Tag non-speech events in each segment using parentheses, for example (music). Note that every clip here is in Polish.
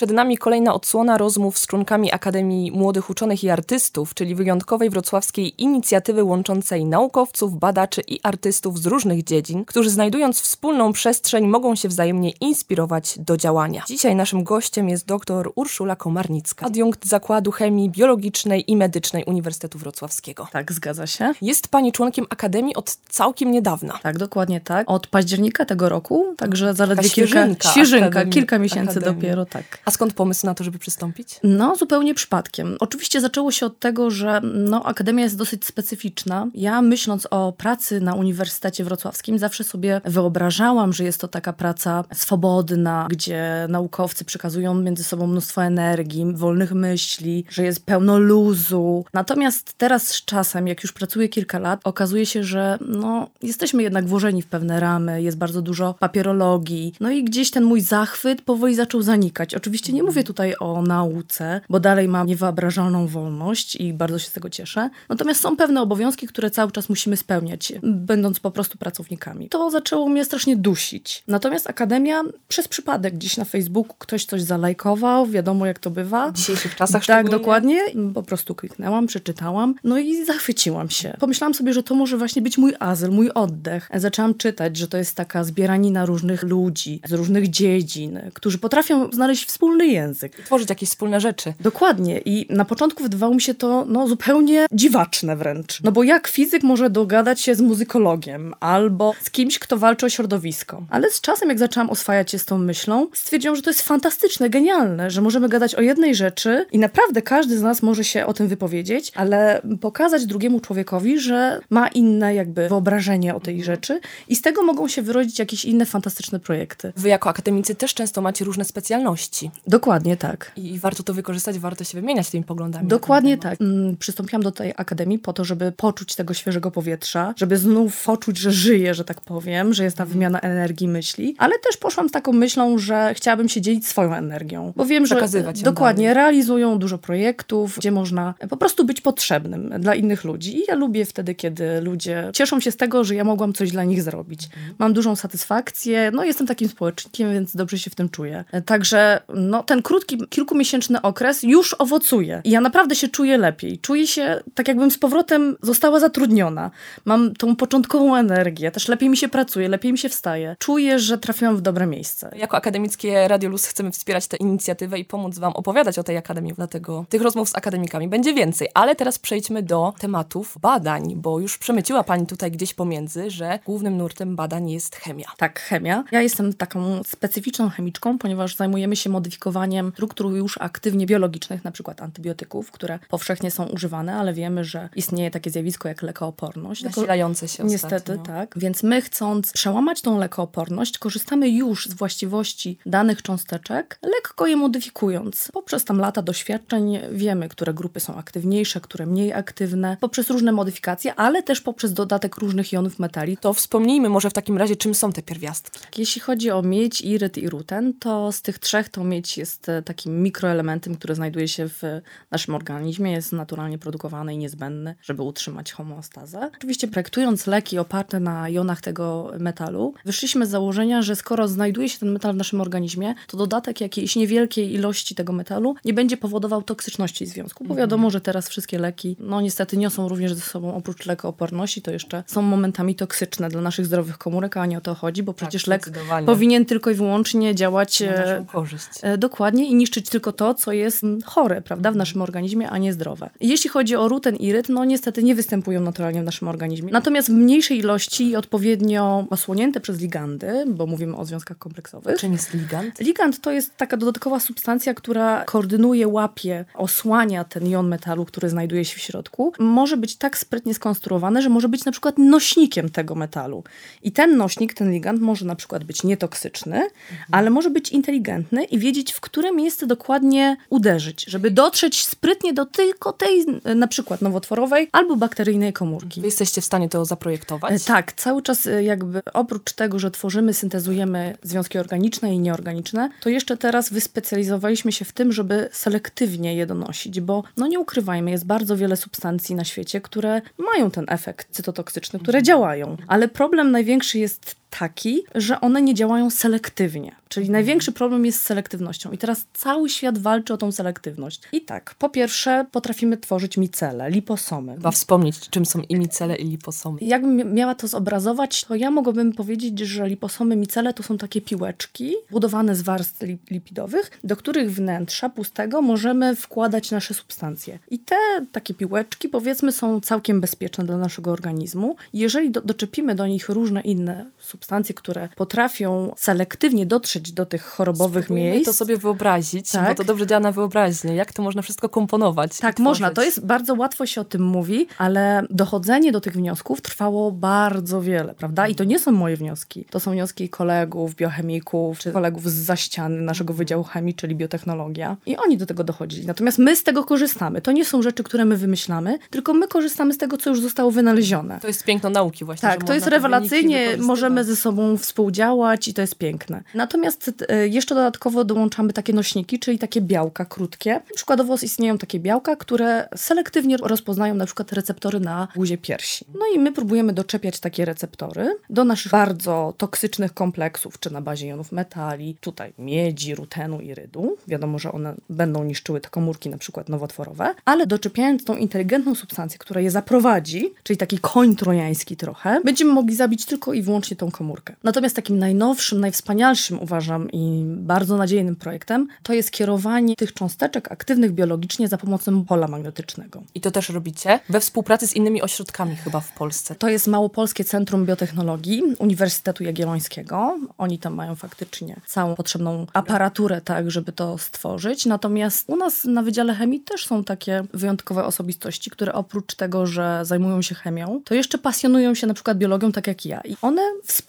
Przed nami kolejna odsłona rozmów z członkami Akademii Młodych Uczonych i Artystów, czyli wyjątkowej wrocławskiej inicjatywy łączącej naukowców, badaczy i artystów z różnych dziedzin, którzy znajdując wspólną przestrzeń mogą się wzajemnie inspirować do działania. Dzisiaj naszym gościem jest dr Urszula Komarnicka, adiunkt Zakładu Chemii Biologicznej i Medycznej Uniwersytetu Wrocławskiego. Tak, zgadza się. Jest Pani członkiem Akademii od całkiem niedawna. Tak, dokładnie tak. Od października tego roku, także zaledwie Taka kilka, świeżynka kilka miesięcy Akademii. dopiero, tak. A skąd pomysł na to, żeby przystąpić? No, zupełnie przypadkiem. Oczywiście zaczęło się od tego, że no, akademia jest dosyć specyficzna. Ja myśląc o pracy na Uniwersytecie Wrocławskim, zawsze sobie wyobrażałam, że jest to taka praca swobodna, gdzie naukowcy przekazują między sobą mnóstwo energii, wolnych myśli, że jest pełno luzu. Natomiast teraz z czasem, jak już pracuję kilka lat, okazuje się, że no, jesteśmy jednak włożeni w pewne ramy, jest bardzo dużo papierologii. No i gdzieś ten mój zachwyt powoli zaczął zanikać. Oczywiście nie mówię tutaj o nauce, bo dalej mam niewyobrażalną wolność i bardzo się z tego cieszę. Natomiast są pewne obowiązki, które cały czas musimy spełniać, będąc po prostu pracownikami. To zaczęło mnie strasznie dusić. Natomiast Akademia przez przypadek gdzieś na Facebooku ktoś coś zalajkował, wiadomo jak to bywa. W dzisiejszych czasach Tak, dokładnie. Po prostu kliknęłam, przeczytałam, no i zachwyciłam się. Pomyślałam sobie, że to może właśnie być mój azyl, mój oddech. Zaczęłam czytać, że to jest taka zbieranina różnych ludzi z różnych dziedzin, którzy potrafią znaleźć wspólny język. Tworzyć jakieś wspólne rzeczy. Dokładnie. I na początku wydawało mi się to no, zupełnie dziwaczne wręcz. No bo jak fizyk może dogadać się z muzykologiem albo z kimś, kto walczy o środowisko? Ale z czasem, jak zaczęłam oswajać się z tą myślą, stwierdziłam, że to jest fantastyczne, genialne, że możemy gadać o jednej rzeczy i naprawdę każdy z nas może się o tym wypowiedzieć, ale pokazać drugiemu człowiekowi, że ma inne jakby wyobrażenie o tej rzeczy i z tego mogą się wyrodzić jakieś inne fantastyczne projekty. Wy jako akademicy też często macie różne specjalności Dokładnie tak. i warto to wykorzystać, warto się wymieniać tymi poglądami. Dokładnie tak. Mm, Przystąpiłam do tej akademii po to, żeby poczuć tego świeżego powietrza, żeby znów poczuć, że żyję, że tak powiem, że jest ta wymiana energii myśli, ale też poszłam z taką myślą, że chciałabym się dzielić swoją energią, bo wiem, że dokładnie dalej. realizują dużo projektów, gdzie można po prostu być potrzebnym dla innych ludzi. I ja lubię wtedy, kiedy ludzie cieszą się z tego, że ja mogłam coś dla nich zrobić. Mam dużą satysfakcję, no jestem takim społecznikiem, więc dobrze się w tym czuję. Także no, ten krótki, kilkumiesięczny okres już owocuje. I ja naprawdę się czuję lepiej. Czuję się tak, jakbym z powrotem została zatrudniona. Mam tą początkową energię, też lepiej mi się pracuje, lepiej mi się wstaje. Czuję, że trafiłam w dobre miejsce. Jako akademickie Radio Luz chcemy wspierać tę inicjatywę i pomóc Wam opowiadać o tej akademii, dlatego tych rozmów z akademikami będzie więcej. Ale teraz przejdźmy do tematów badań, bo już przemyciła Pani tutaj gdzieś pomiędzy, że głównym nurtem badań jest chemia. Tak, chemia. Ja jestem taką specyficzną chemiczką, ponieważ zajmujemy się modyfikowaniem struktur już aktywnie biologicznych, na przykład antybiotyków, które powszechnie są używane, ale wiemy, że istnieje takie zjawisko jak lekooporność. Nasilające się Niestety, ostatnio. tak. Więc my chcąc przełamać tą lekooporność, korzystamy już z właściwości danych cząsteczek, lekko je modyfikując. Poprzez tam lata doświadczeń wiemy, które grupy są aktywniejsze, które mniej aktywne, poprzez różne modyfikacje, ale też poprzez dodatek różnych jonów metali. To wspomnijmy może w takim razie, czym są te pierwiastki. Jeśli chodzi o miedź, iryt i ruten, to z tych trzech to miedź jest e, takim mikroelementem, który znajduje się w naszym organizmie, jest naturalnie produkowany i niezbędny, żeby utrzymać homeostazę. Oczywiście projektując leki oparte na jonach tego metalu, wyszliśmy z założenia, że skoro znajduje się ten metal w naszym organizmie, to dodatek jakiejś niewielkiej ilości tego metalu nie będzie powodował toksyczności związku, bo wiadomo, że teraz wszystkie leki, no niestety niosą również ze sobą oprócz lekooporności, to jeszcze są momentami toksyczne dla naszych zdrowych komórek, a nie o to chodzi, bo przecież lek zdecydowanie. powinien tylko i wyłącznie działać Na e, naszą korzyść. E, dokładnie i niszczyć tylko to, co jest mm, chore, prawda, w naszym organizmie, a nie zdrowe. Jeśli chodzi o ruten i iryt, no niestety nie występują naturalnie w naszym organizmie. Natomiast w mniejszej ilości i odpowiednio osłonięte przez ligandy, bo mówimy o związkach kompleksowych. Czym jest ligand? Ligand to jest taka dodatkowa substancja, która koordynuje, łapie, osłania ten jon metalu, który znajduje się w środku. Może być tak sprytnie skonstruowane, że może być na przykład nośnikiem tego metalu. I ten nośnik, ten ligand może na przykład być nietoksyczny, ale może być inteligentny i wiedzieć, w które miejsce dokładnie uderzyć, żeby dotrzeć sprytnie do tylko tej e, na przykład nowotworowej albo bakteryjnej komórki. Wy jesteście w stanie to zaprojektować? E, Tak, cały czas e, jakby oprócz tego, że tworzymy, syntezujemy związki organiczne i nieorganiczne, to jeszcze teraz wyspecjalizowaliśmy się w tym, żeby selektywnie je donosić, bo no nie ukrywajmy, jest bardzo wiele substancji na świecie, które mają ten efekt cytotoksyczny, które działają. Ale problem największy jest taki, że one nie działają selektywnie. Czyli Mhm. największy problem jest z selektywnością. I teraz cały świat walczy o tą selektywność. I tak, po pierwsze potrafimy tworzyć micele, liposomy. Chyba wspomnieć, czym są i micele, i liposomy. Jakbym miała to zobrazować, to ja mogłabym powiedzieć, że liposomy micele to są takie piłeczki budowane z warstw li- lipidowych, do których wnętrza pustego możemy wkładać nasze substancje. I te takie piłeczki, powiedzmy, są całkiem bezpieczne dla naszego organizmu. Jeżeli do, doczepimy do nich różne inne substancje, które potrafią selektywnie dotrzeć do tych chorobowych Spróbujmy miejsc, to sobie wyobrazić, Tak. bo to dobrze działa na wyobraźnię. Jak to można wszystko komponować? Tak, można. To jest bardzo łatwo się o tym mówi, ale dochodzenie do tych wniosków trwało bardzo wiele, prawda? I to nie są moje wnioski. To są wnioski kolegów, biochemików, czy kolegów z zaściany naszego Wydziału Chemii, czyli biotechnologia. I oni do tego dochodzili. Natomiast my z tego korzystamy. To nie są rzeczy, które my wymyślamy, tylko my korzystamy z tego, co już zostało wynalezione. To jest piękno nauki właśnie. Tak, to jest rewelacyjnie, możemy ze sobą współdziałać i to jest piękne. Natomiast e, jeszcze dodatkowo dołączamy takie nośniki, czyli takie białka krótkie. Przykładowo istnieją takie białka, które selektywnie rozpoznają na przykład receptory na guzie piersi. No i my próbujemy doczepiać takie receptory do naszych bardzo toksycznych kompleksów, czy na bazie jonów metali, tutaj miedzi, rutenu i rydu. Wiadomo, że one będą niszczyły te komórki na przykład nowotworowe, ale doczepiając tą inteligentną substancję, która je zaprowadzi, czyli taki koń trojański trochę, będziemy mogli zabić tylko i wyłącznie tą komórkę. Natomiast takim najnowszym, najwspanialszym uważam i bardzo nadziejnym projektem to jest kierowanie tych cząsteczek aktywnych biologicznie za pomocą pola magnetycznego. I to też robicie we współpracy z innymi ośrodkami chyba w Polsce. To jest Małopolskie Centrum Biotechnologii Uniwersytetu Jagiellońskiego. Oni tam mają faktycznie całą potrzebną aparaturę, tak, żeby to stworzyć. Natomiast u nas na Wydziale Chemii też są takie wyjątkowe osobistości, które oprócz tego, że zajmują się chemią, to jeszcze pasjonują się na przykład biologią, tak jak ja. I one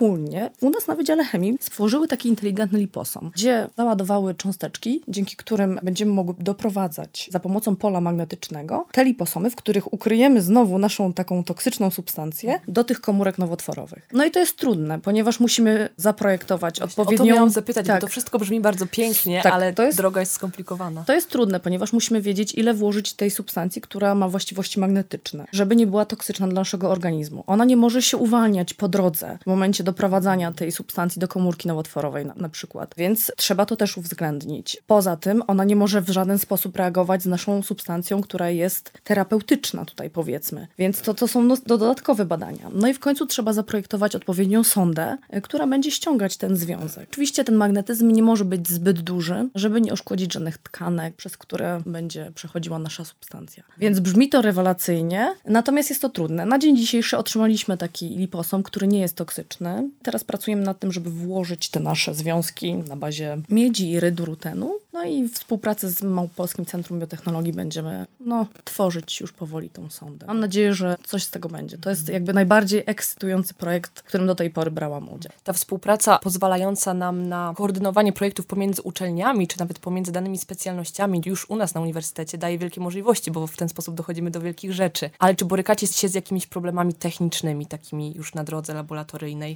wspólnie u nas na Wydziale Chemii stworzyły taki inteligentny liposom, gdzie załadowały cząsteczki, dzięki którym będziemy mogły doprowadzać za pomocą pola magnetycznego te liposomy, w których ukryjemy znowu naszą taką toksyczną substancję do tych komórek nowotworowych. No i to jest trudne, ponieważ musimy zaprojektować O to odpowiednią... miałam zapytać, tak, bo to wszystko brzmi bardzo pięknie, Tak, ale to jest- droga jest skomplikowana. to jest trudne, ponieważ musimy wiedzieć, ile włożyć tej substancji, która ma właściwości magnetyczne, żeby nie była toksyczna dla naszego organizmu. Ona nie może się uwalniać po drodze w momencie doprowadzania tej substancji do komórki nowotworowej na, na przykład. Więc trzeba to też uwzględnić. Poza tym ona nie może w żaden sposób reagować z naszą substancją, która jest terapeutyczna tutaj powiedzmy. Więc to, to są no, do dodatkowe badania. No i w końcu trzeba zaprojektować odpowiednią sondę, y, która będzie ściągać ten związek. Oczywiście ten magnetyzm nie może być zbyt duży, żeby nie uszkodzić żadnych tkanek, przez które będzie przechodziła nasza substancja. Więc brzmi to rewelacyjnie, natomiast jest to trudne. Na dzień dzisiejszy otrzymaliśmy taki liposom, który nie jest toksyczny. Teraz pracujemy nad tym, żeby włożyć te nasze związki na bazie miedzi i rydu rutenu. No i w współpracy z Małopolskim Centrum Biotechnologii będziemy no, tworzyć już powoli tą sondę. Mam nadzieję, że coś z tego będzie. To jest jakby najbardziej ekscytujący projekt, w którym do tej pory brałam udział. Ta współpraca pozwalająca nam na koordynowanie projektów pomiędzy uczelniami, czy nawet pomiędzy danymi specjalnościami już u nas na uniwersytecie daje wielkie możliwości, bo w ten sposób dochodzimy do wielkich rzeczy. Ale czy borykacie się z jakimiś problemami technicznymi, takimi już na drodze laboratoryjnej?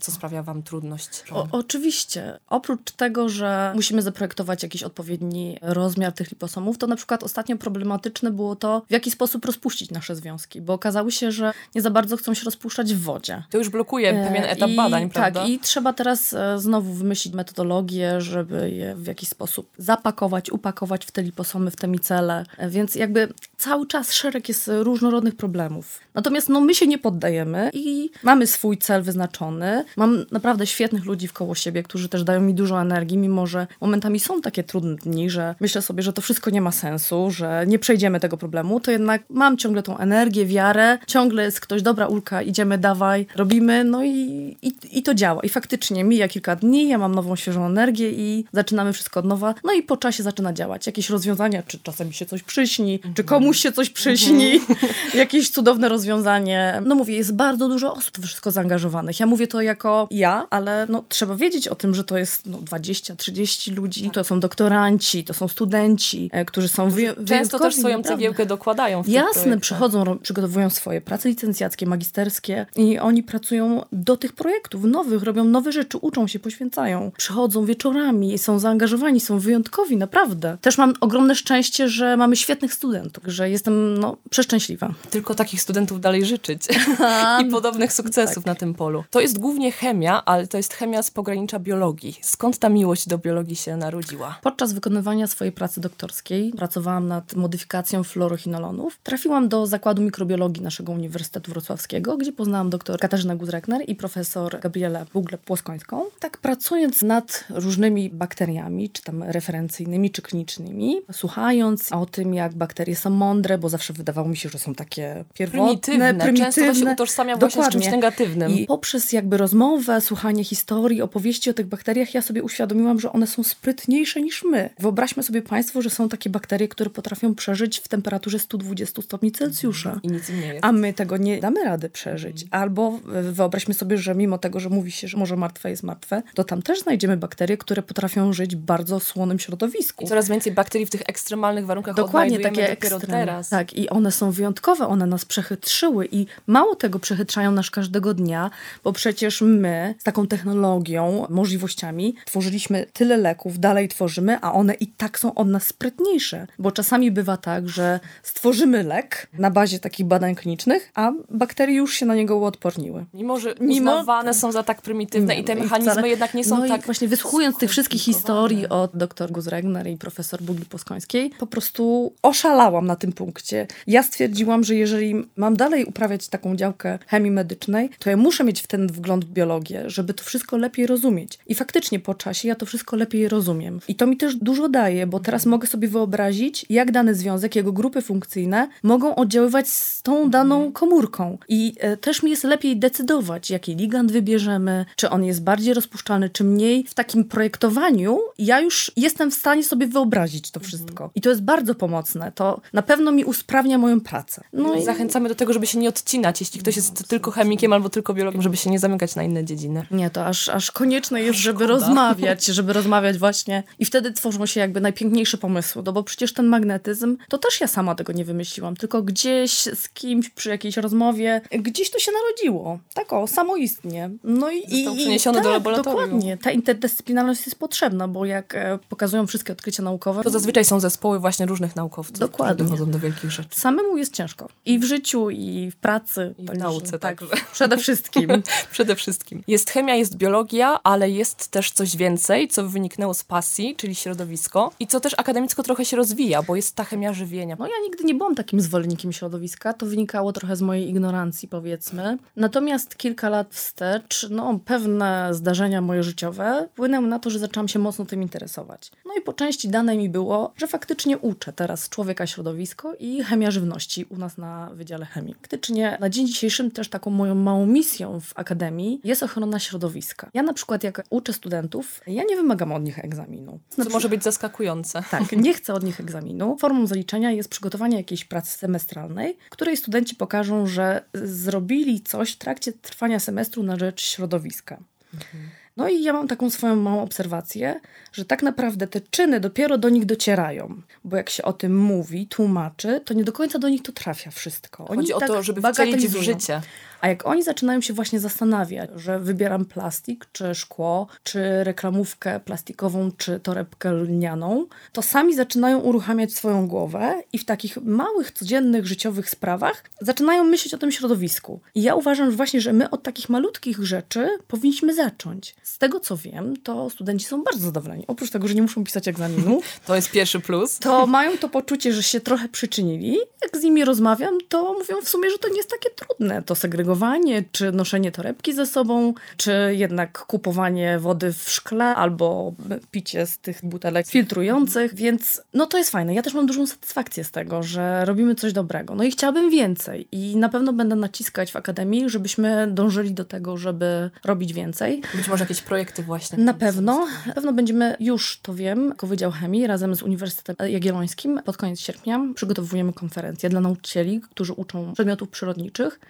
Co sprawia wam trudność? O, oczywiście. Oprócz tego, że musimy zaprojektować jakiś odpowiedni rozmiar tych liposomów, to na przykład ostatnio problematyczne było to, w jaki sposób rozpuścić nasze związki, bo okazało się, że nie za bardzo chcą się rozpuszczać w wodzie. To już blokuje pewien E, etap I, badań, prawda? Tak, i trzeba teraz e, znowu wymyślić metodologię, żeby je w jakiś sposób zapakować, upakować w te liposomy, w te micele. E, Więc jakby cały czas szereg jest różnorodnych problemów. Natomiast no, my się nie poddajemy i mamy swój cel wyznaczony. Mam naprawdę świetnych ludzi wkoło siebie, którzy też dają mi dużo energii, mimo że momentami są takie trudne dni, że myślę sobie, że to wszystko nie ma sensu, że nie przejdziemy tego problemu, to jednak mam ciągle tą energię, wiarę, ciągle jest ktoś, dobra Ulka, idziemy, dawaj, robimy, no i, i, i to działa. I faktycznie mija kilka dni, ja mam nową, świeżą energię i zaczynamy wszystko od nowa, no i po czasie zaczyna działać. Jakieś rozwiązania, czy czasem mi się coś przyśni, czy komuś się coś przyśni, (laughs) jakieś cudowne rozwiązanie. No mówię, jest bardzo dużo osób wszystko zaangażowanych. Ja mówię to jako ja, ale no, trzeba wiedzieć o tym, że to jest no, 20-30 ludzi, to są doktoranci, to są studenci, e, którzy są wyją- Często też swoją naprawdę. cegiełkę dokładają w Jasne, przychodzą, ro- przygotowują swoje prace licencjackie, magisterskie i oni pracują do tych projektów nowych, robią nowe rzeczy, uczą się, poświęcają. Przychodzą wieczorami, są zaangażowani, są wyjątkowi, naprawdę. Też mam ogromne szczęście, że mamy świetnych studentów, że jestem no, przeszczęśliwa. Tylko takich studentów dalej życzyć (laughs) i podobnych sukcesów Tak. na tym polu. To jest głównie głównie chemia, ale to jest chemia z pogranicza biologii. Skąd ta miłość do biologii się narodziła? Podczas wykonywania swojej pracy doktorskiej pracowałam nad modyfikacją fluorochinolonów. Trafiłam do Zakładu Mikrobiologii naszego Uniwersytetu Wrocławskiego, gdzie poznałam dr Katarzynę Guzrekner i profesor Gabrielę Bugle-Płoskońską. Tak pracując nad różnymi bakteriami, czy tam referencyjnymi, czy klinicznymi, słuchając o tym, jak bakterie są mądre, bo zawsze wydawało mi się, że są takie pierwotne, prymitywne. prymitywne. Często to się utożsamia właśnie z czymś negatywnym. I poprzez jakby rozmowę, słuchanie historii, opowieści o tych bakteriach, ja sobie uświadomiłam, że one są sprytniejsze niż my. Wyobraźmy sobie Państwo, że są takie bakterie, które potrafią przeżyć w temperaturze 120 stopni Celsjusza. I nic im nie jest. A my tego nie damy rady przeżyć. Albo e, wyobraźmy sobie, że mimo tego, że mówi się, że morze martwe jest martwe, to tam też znajdziemy bakterie, które potrafią żyć w bardzo słonym środowisku. I coraz więcej bakterii w tych ekstremalnych warunkach Dokładnie takie dopiero ekstremy. teraz. Tak, i one są wyjątkowe, one nas przechytrzyły i mało tego przechytrzają nas każdego dnia, bo przecież my z taką technologią, możliwościami tworzyliśmy tyle leków, dalej tworzymy, a one i tak są od nas sprytniejsze. Bo czasami bywa tak, że stworzymy lek na bazie takich badań klinicznych, a bakterie już się na niego uodporniły. Mimo, że Mimo- uznawane są za tak prymitywne i te No mechanizmy wcale- jednak nie są no tak I właśnie wysłuchując tych wszystkich historii od dr Guzregner i profesor Bugli Poskońskiej, po prostu oszalałam na tym punkcie. Ja stwierdziłam, że jeżeli mam dalej uprawiać taką działkę chemii medycznej, to ja muszę mieć w ten wgląd biologię, żeby to wszystko lepiej rozumieć. I faktycznie po czasie ja to wszystko lepiej rozumiem. I to mi też dużo daje, bo teraz mogę sobie wyobrazić, jak dany związek, jego grupy funkcyjne mogą oddziaływać z tą daną komórką. I e, też mi jest lepiej decydować, jaki ligand wybierzemy, czy on jest bardziej rozpuszczalny, czy mniej. W takim projektowaniu ja już jestem w stanie sobie wyobrazić to wszystko. I to jest bardzo pomocne. To na pewno mi usprawnia moją pracę. No i Zachęcamy do tego, żeby się nie odcinać, jeśli ktoś jest tylko chemikiem albo tylko biologiem, żeby się nie zamykać na inne dziedziny. Nie, to aż, aż konieczne jest, żeby rozmawiać, żeby rozmawiać właśnie. I wtedy tworzą się jakby najpiękniejsze pomysły, no bo przecież ten magnetyzm, to też ja sama tego nie wymyśliłam, tylko gdzieś z kimś przy jakiejś rozmowie, gdzieś to się narodziło. Tak o, samoistnie. No i, Został i, przeniesiony i, do tak, laboratorium. Dokładnie. Ta interdyscyplinarność jest potrzebna, bo jak e, pokazują wszystkie odkrycia naukowe, To zazwyczaj są zespoły właśnie różnych naukowców, Dokładnie. którzy dochodzą do wielkich rzeczy. samemu jest ciężko. I w życiu, i w pracy. I w nauce, tak. także. Przede wszystkim. (laughs) Przede wszystkim. Jest chemia, jest biologia, ale jest też coś więcej, co wyniknęło z pasji, czyli środowisko i co też akademicko trochę się rozwija, bo jest ta chemia żywienia. No ja nigdy nie byłam takim zwolennikiem środowiska, to wynikało trochę z mojej ignorancji powiedzmy. Natomiast kilka lat wstecz, no pewne zdarzenia moje życiowe wpłynęły na to, że zaczęłam się mocno tym interesować. No i po części dane mi było, że faktycznie uczę teraz człowieka środowisko i chemia żywności u nas na Wydziale Chemii. Faktycznie na dzień dzisiejszym też taką moją małą misją w Akademii jest ochrona środowiska. Ja na przykład jak uczę studentów, ja nie wymagam od nich egzaminu. Co może być zaskakujące. Tak, nie chcę od nich egzaminu. Formą zaliczenia jest przygotowanie jakiejś pracy semestralnej, której studenci pokażą, że zrobili coś w trakcie trwania semestru na rzecz środowiska. No i ja mam taką swoją małą obserwację, że tak naprawdę te czyny dopiero do nich docierają, bo jak się o tym mówi, tłumaczy, to nie do końca do nich to trafia wszystko. Oni Chodzi o tak to, żeby wcelić w życie. A jak oni zaczynają się właśnie zastanawiać, że wybieram plastik, czy szkło, czy reklamówkę plastikową, czy torebkę lnianą, to sami zaczynają uruchamiać swoją głowę i w takich małych, codziennych, życiowych sprawach zaczynają myśleć o tym środowisku. I ja uważam że właśnie, że my od takich malutkich rzeczy powinniśmy zacząć. Z tego co wiem, to studenci są bardzo zadowoleni. Oprócz tego, że nie muszą pisać egzaminu, (laughs) To jest pierwszy plus. to mają to poczucie, że się trochę przyczynili. Jak z nimi rozmawiam, to mówią w sumie, że to nie jest takie trudne. To segregowanie, czy noszenie torebki ze sobą, czy jednak kupowanie wody w szkle, albo picie z tych butelek filtrujących, więc no to jest fajne. Ja też mam dużą satysfakcję z tego, że robimy coś dobrego. No i chciałabym więcej i na pewno będę naciskać w Akademii, żebyśmy dążyli do tego, żeby robić więcej. Być może jakieś projekty właśnie. Na pewno. Na pewno będziemy, już to wiem, jako Wydział Chemii razem z Uniwersytetem Jagiellońskim pod koniec sierpnia przygotowujemy konferencję dla nauczycieli, którzy uczą przedmiotów przyrodniczych,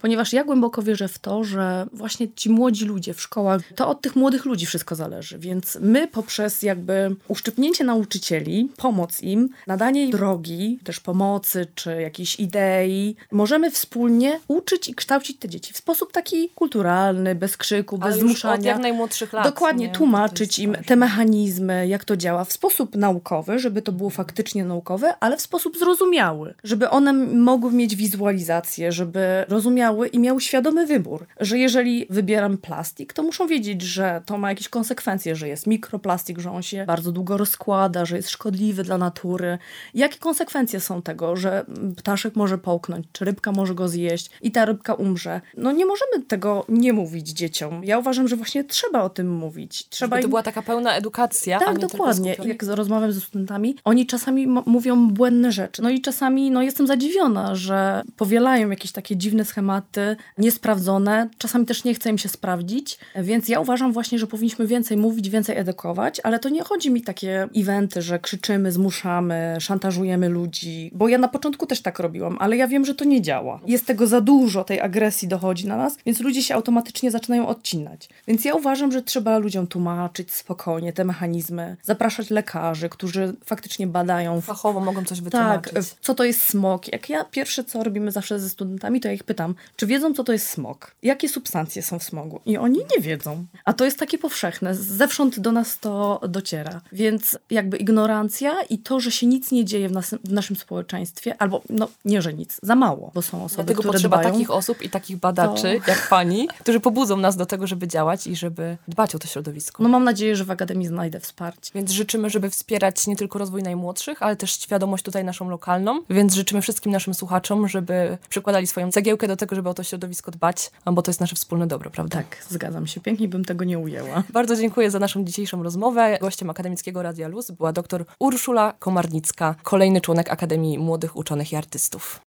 ponieważ ja głęboko wierzę w to, że właśnie ci młodzi ludzie w szkołach, to od tych młodych ludzi wszystko zależy, więc my poprzez jakby uszczypnięcie nauczycieli, pomoc im, nadanie im drogi, też pomocy czy jakiejś idei, możemy wspólnie uczyć i kształcić te dzieci w sposób taki kulturalny, bez krzyku, bez już zmuszania. od jak najmłodszych lat. Dokładnie, nie? Tłumaczyć im te mechanizmy, jak to działa w sposób naukowy, żeby to było faktycznie naukowe, ale w sposób zrozumiały, żeby one mogły mieć wizualizację, żeby rozumiały i miały świadomy wybór, że jeżeli wybieram plastik, to muszą wiedzieć, że to ma jakieś konsekwencje, że jest mikroplastik, że on się bardzo długo rozkłada, że jest szkodliwy dla natury. Jakie konsekwencje są tego, że ptaszek może połknąć, czy rybka może go zjeść i ta rybka umrze? No nie możemy tego nie mówić dzieciom. Ja uważam, że właśnie trzeba o tym mówić. Trzeba Żeby to była taka pełna edukacja, tak, dokładnie. Jak rozmawiam ze studentami, oni czasami mówią błędne rzeczy. No i czasami no, jestem zadziwiona, że powielają jakieś takie dziwne schematy, niesprawdzone. Czasami też nie chce im się sprawdzić, więc ja uważam właśnie, że powinniśmy więcej mówić, więcej edukować, ale to nie chodzi mi takie eventy, że krzyczymy, zmuszamy, szantażujemy ludzi, bo ja na początku też tak robiłam, ale ja wiem, że to nie działa. Jest tego za dużo, tej agresji dochodzi na nas, więc ludzie się automatycznie zaczynają odcinać. Więc ja uważam, że trzeba ludziom tłumaczyć spokojnie te mechanizmy, zapraszać lekarzy, którzy faktycznie badają. Fachowo mogą coś wytłumaczyć. Tak, co to jest smog. Jak ja pierwsze, co robimy zawsze ze studentami, to ja ich pytam, czy wiedzą, co to jest smog? Jakie substancje są w smogu? I oni nie wiedzą. A to jest takie powszechne. Zewsząd do nas to dociera. Więc jakby ignorancja i to, że się nic nie dzieje w, nas, w naszym społeczeństwie, albo no nie, że nic, za mało, bo są osoby, Dlatego które potrzeba dbają. takich osób i takich badaczy To- jak pani, którzy pobudzą nas do tego, żeby działać i żeby dbać o to środowisko. No mam nadzieję, że w Akademii znajdę wsparcie. Więc życzymy, żeby wspierać nie tylko rozwój najmłodszych, ale też świadomość tutaj naszą lokalną. Więc życzymy wszystkim naszym słuchaczom, żeby przykładali swoją cegiełkę do tego, żeby o to środowisko dbać, bo to jest nasze wspólne dobro, prawda? Tak, zgadzam się. Pięknie bym tego nie ujęła. Bardzo dziękuję za naszą dzisiejszą rozmowę. Gościem Akademickiego Radia Luz była dr Urszula Komarnicka, kolejny członek Akademii Młodych Uczonych i Artystów.